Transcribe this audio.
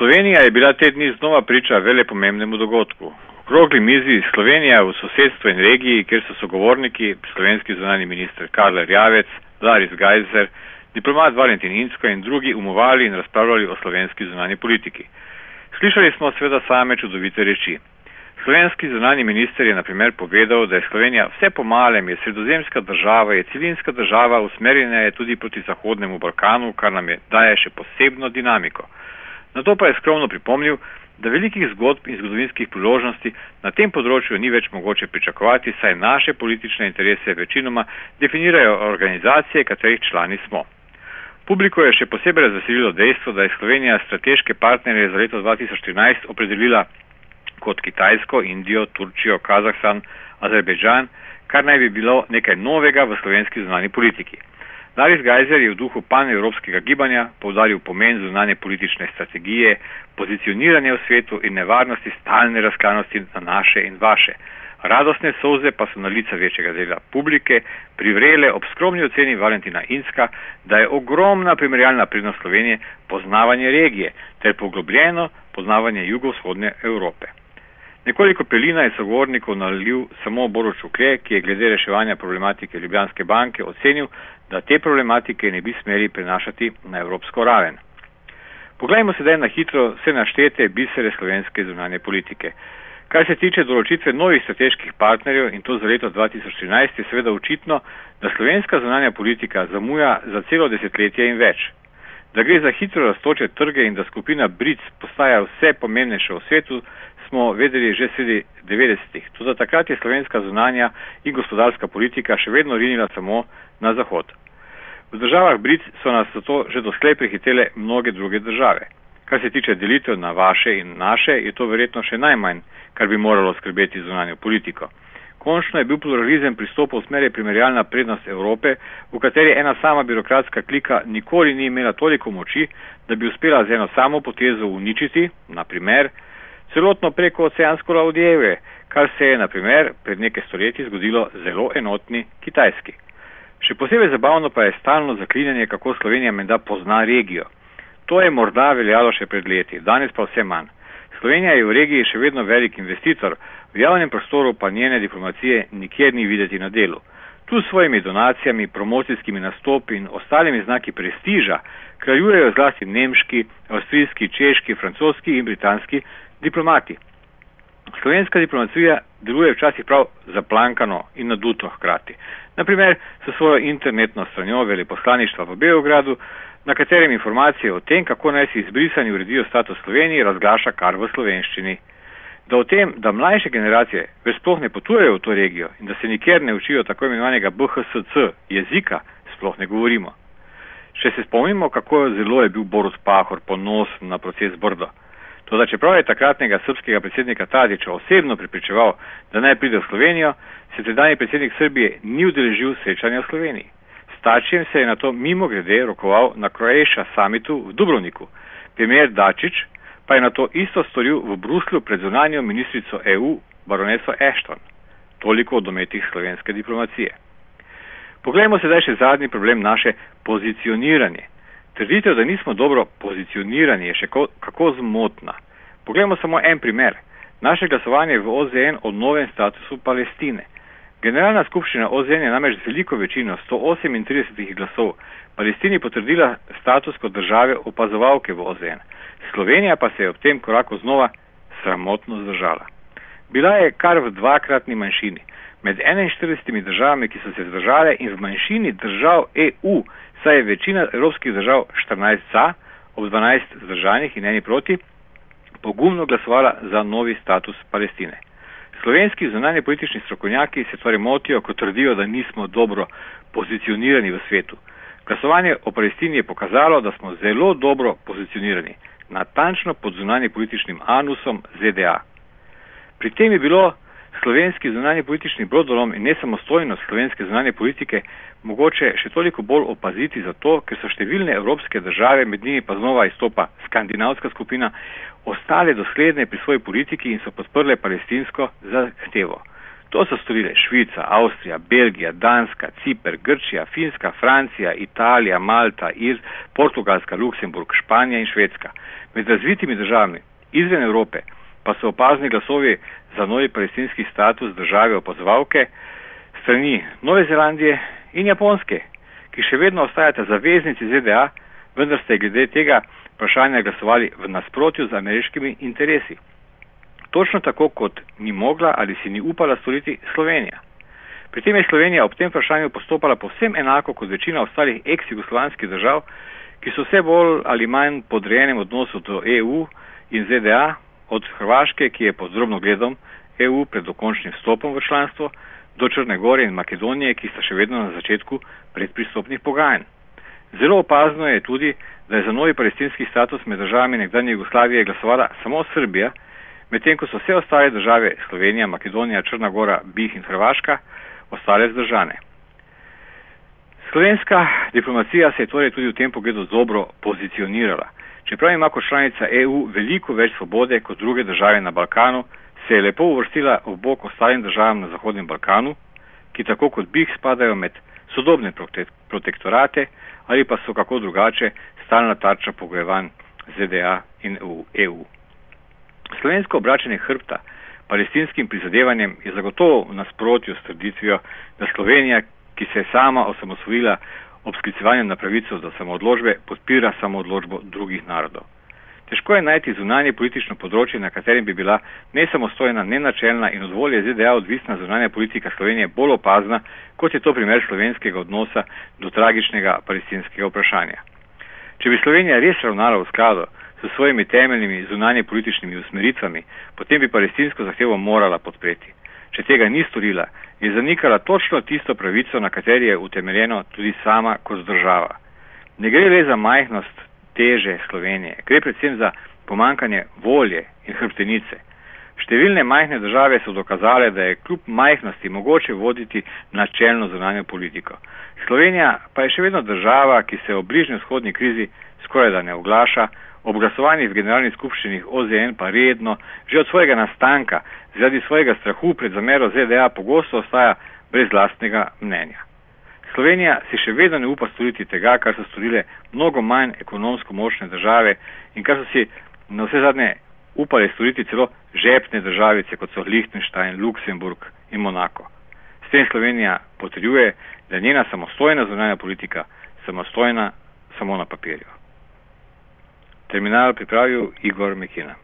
Slovenija je bila te dni znova priča vele pomembnemu dogodku. Krogli mizi Slovenija v sosedstvu in regiji, kjer so sogovorniki slovenski zunani minister Karl Rjavec, Laris Gajzer, diplomat Valentin Insko in drugi umovali in razpravljali o slovenski zunani politiki. Slišali smo seveda same čudovite reči. Slovenski zunani minister je naprimer povedal, da je Slovenija vse pomalem, je sredozemska država, je celinska država, usmerjena je tudi proti Zahodnemu Balkanu, kar nam je daje še posebno dinamiko. Na to pa je skromno pripomnil, da velikih zgodb in zgodovinskih priložnosti na tem področju ni več mogoče pričakovati, saj naše politične interese večinoma definirajo organizacije, katerih člani smo. Publiko je še posebej razveselilo dejstvo, da je Slovenija strateške partnerje za leto 2013 opredelila kot Kitajsko, Indijo, Turčijo, Kazahstan, Azerbejdžan, kar naj bi bilo nekaj novega v slovenski zunani politiki. Laris Gajzer je v duhu panevropskega gibanja povdaril pomen zunanje politične strategije, pozicioniranje v svetu in nevarnosti stalne razklanosti na naše in vaše. Radostne soze pa so na lica večjega dela publike privrele ob skromni oceni Valentina Inska, da je ogromna primerjalna prednost Slovenije poznavanje regije ter poglobljeno poznavanje jugovzhodne Evrope. Nekoliko pelina je sogovornikov nalil samo Boruč Ukle, ki je glede reševanja problematike Ljubljanske banke ocenil, da te problematike ne bi smeli prenašati na evropsko raven. Poglejmo sedaj na hitro vse naštete bisere slovenske zunanje politike. Kar se tiče določitve novih strateških partnerjev in to za leto 2013 je seveda očitno, da slovenska zunanja politika zamuja za celo desetletje in več. Da gre za hitro raztoče trge in da skupina BRIC postaja vse pomembnejša v svetu, smo vedeli že sredi 90-ih. Tudi takrat je slovenska zunanja in gospodarska politika še vedno rinila samo na zahod. V državah Brit so nas zato že dosklej prehitele mnoge druge države. Kar se tiče delitev na vaše in naše, je to verjetno še najmanj, kar bi moralo skrbeti zunanjo politiko. Končno je bil pluralizem pristopov v smeri primerjalna prednost Evrope, v kateri ena sama birokratska klika nikoli ni imela toliko moči, da bi uspela z eno samo potezo uničiti, naprimer, celotno preko oceansko Laudijeve, kar se je, naprimer, pred nekaj stoletji zgodilo zelo enotni Kitajski. Še posebej zabavno pa je stalno zaklinjanje, kako Slovenija menda pozna regijo. To je morda veljalo še pred leti, danes pa vse manj. Slovenija je v regiji še vedno velik investitor, v javnem prostoru pa njene diplomacije nikjer ni videti na delu. Tu s svojimi donacijami, promocijskimi nastopi in ostalimi znaki prestiža kraljujejo zlasti nemški, avstrijski, češki, francoski in britanski diplomati. Slovenska diplomacija deluje včasih prav zaplankano in naduto hkrati. Naprimer, s svojo internetno stranjo veleposlaništva v Beogradu, na katerem informacije o tem, kako naj si izbrisani uredijo status Slovenije, razglaša kar v slovenščini. Da o tem, da mlajše generacije več sploh ne potujejo v to regijo in da se nikjer ne učijo tako imenovanega BHSC jezika, sploh ne govorimo. Še se spomnimo, kako zelo je bil Borut Pahor ponosen na proces Brdo. Toda čeprav je takratnega srpskega predsednika Tadiča osebno pripričeval, da naj pride v Slovenijo, se tedajni predsednik Srbije ni udeležil srečanja v Sloveniji. Stačijem se je na to mimo grede rokoval na Croatia summitu v Dubrovniku. Premijer Dačič pa je na to isto storil v Bruslju pred zunanjo ministrico EU, baroneso Ashton. Toliko o dometih slovenske diplomacije. Poglejmo sedaj še zadnji problem naše pozicioniranje. Trditev, da nismo dobro pozicionirani, je še kako zmotna. Poglejmo samo en primer. Naše glasovanje v OZN o novem statusu Palestine. Generalna skupščina OZN je namreč z veliko večino 138 glasov Palestini potrdila status kot države opazovalke v OZN. Slovenija pa se je ob tem koraku znova sramotno zdržala. Bila je kar v dvakratni manjšini. Med 41 državami, ki so se zdržale in v manjšini držav EU, saj je večina evropskih držav 14 za, ob 12 zdržanih in eni proti, pogumno glasovala za novi status Palestine. Slovenski zunanje politični strokovnjaki se torej motijo, ko trdijo, da nismo dobro pozicionirani v svetu. Glasovanje o Palestini je pokazalo, da smo zelo dobro pozicionirani, natančno pod zunanje političnim anusom ZDA. Pri tem je bilo slovenski zunanje politični brodolom in nesamostojnost slovenske zunanje politike mogoče še toliko bolj opaziti zato, ker so številne evropske države, med njimi pa znova izstopa skandinavska skupina, ostale dosledne pri svoji politiki in so podprle palestinsko zahtevo. To so storile Švica, Avstrija, Belgija, Danska, Cipr, Grčija, Finska, Francija, Italija, Malta, Ir, Portugalska, Luksemburg, Španija in Švedska. Med razvitimi državami izven Evrope pa so opazni glasovi za novi palestinski status države opazovalke strani Nove Zelandije in Japonske, ki še vedno ostajata zaveznici ZDA, vendar ste glede tega vprašanja glasovali v nasprotju z ameriškimi interesi. Točno tako, kot ni mogla ali si ni upala storiti Slovenija. Pri tem je Slovenija ob tem vprašanju postopala povsem enako kot večina ostalih ex-jugoslovanskih držav, ki so vse bolj ali manj podrejenem odnosu do EU in ZDA, od Hrvaške, ki je pod drobno gledom EU pred dokončnim vstopom v članstvo, do Črne Gore in Makedonije, ki sta še vedno na začetku predpristopnih pogajanj. Zelo opazno je tudi, da je za novi palestinski status med državami nekdanje Jugoslavije glasovala samo Srbija, medtem ko so vse ostale države Slovenija, Makedonija, Črna Gora, Bih in Hrvaška ostale zdržane. Slovenska diplomacija se je torej tudi v tem pogledu dobro pozicionirala. Čeprav ima kot članica EU veliko več svobode kot druge države na Balkanu, se je lepo uvrstila v bok ostalim državam na Zahodnem Balkanu, ki tako kot BIH spadajo med sodobne protektorate ali pa so kako drugače stalna tarča pogojevanj ZDA in EU. Slovensko obračanje hrbta palestinskim prizadevanjem je zagotovo v nasprotju s tradicijo, da Slovenija, ki se je sama osamosvojila ob sklicevanju na pravico do samoodložbe, podpira samoodložbo drugih narodov. Težko je najti zunanje politično področje, na katerem bi bila nesamostojna, nenačelna in od volje ZDA odvisna zunanja politika Slovenije bolj opazna, kot je to primer slovenskega odnosa do tragičnega palestinskega vprašanja. Če bi Slovenija res ravnala v skladu s svojimi temeljnimi zunanje političnimi usmeritvami, potem bi palestinsko zahtevo morala podpreti. Če tega ni storila, je zanikala točno tisto pravico, na kateri je utemeljeno tudi sama kot država. Ne gre le za majhnost teže Slovenije, gre predvsem za pomankanje volje in hrbtenice. Številne majhne države so dokazale, da je kljub majhnosti mogoče voditi načelno zunanjo politiko. Slovenija pa je še vedno država, ki se v bližnji vzhodni krizi skoraj da ne oglaša, ob glasovanjih v generalni skupščini OZN pa redno, že od svojega nastanka, zaradi svojega strahu pred zamero ZDA pogosto ostaja brez lastnega mnenja. Slovenija si še vedno ne upa storiti tega, kar so storile mnogo manj ekonomsko močne države in kar so si na vse zadnje upali storiti celo žepne državice, kot so Liechtenstein, Luksemburg in Monako. S tem Slovenija potrjuje, da je njena samostojna zunanja politika samostojna samo na papirju. Terminal pripravil Igor Mekina.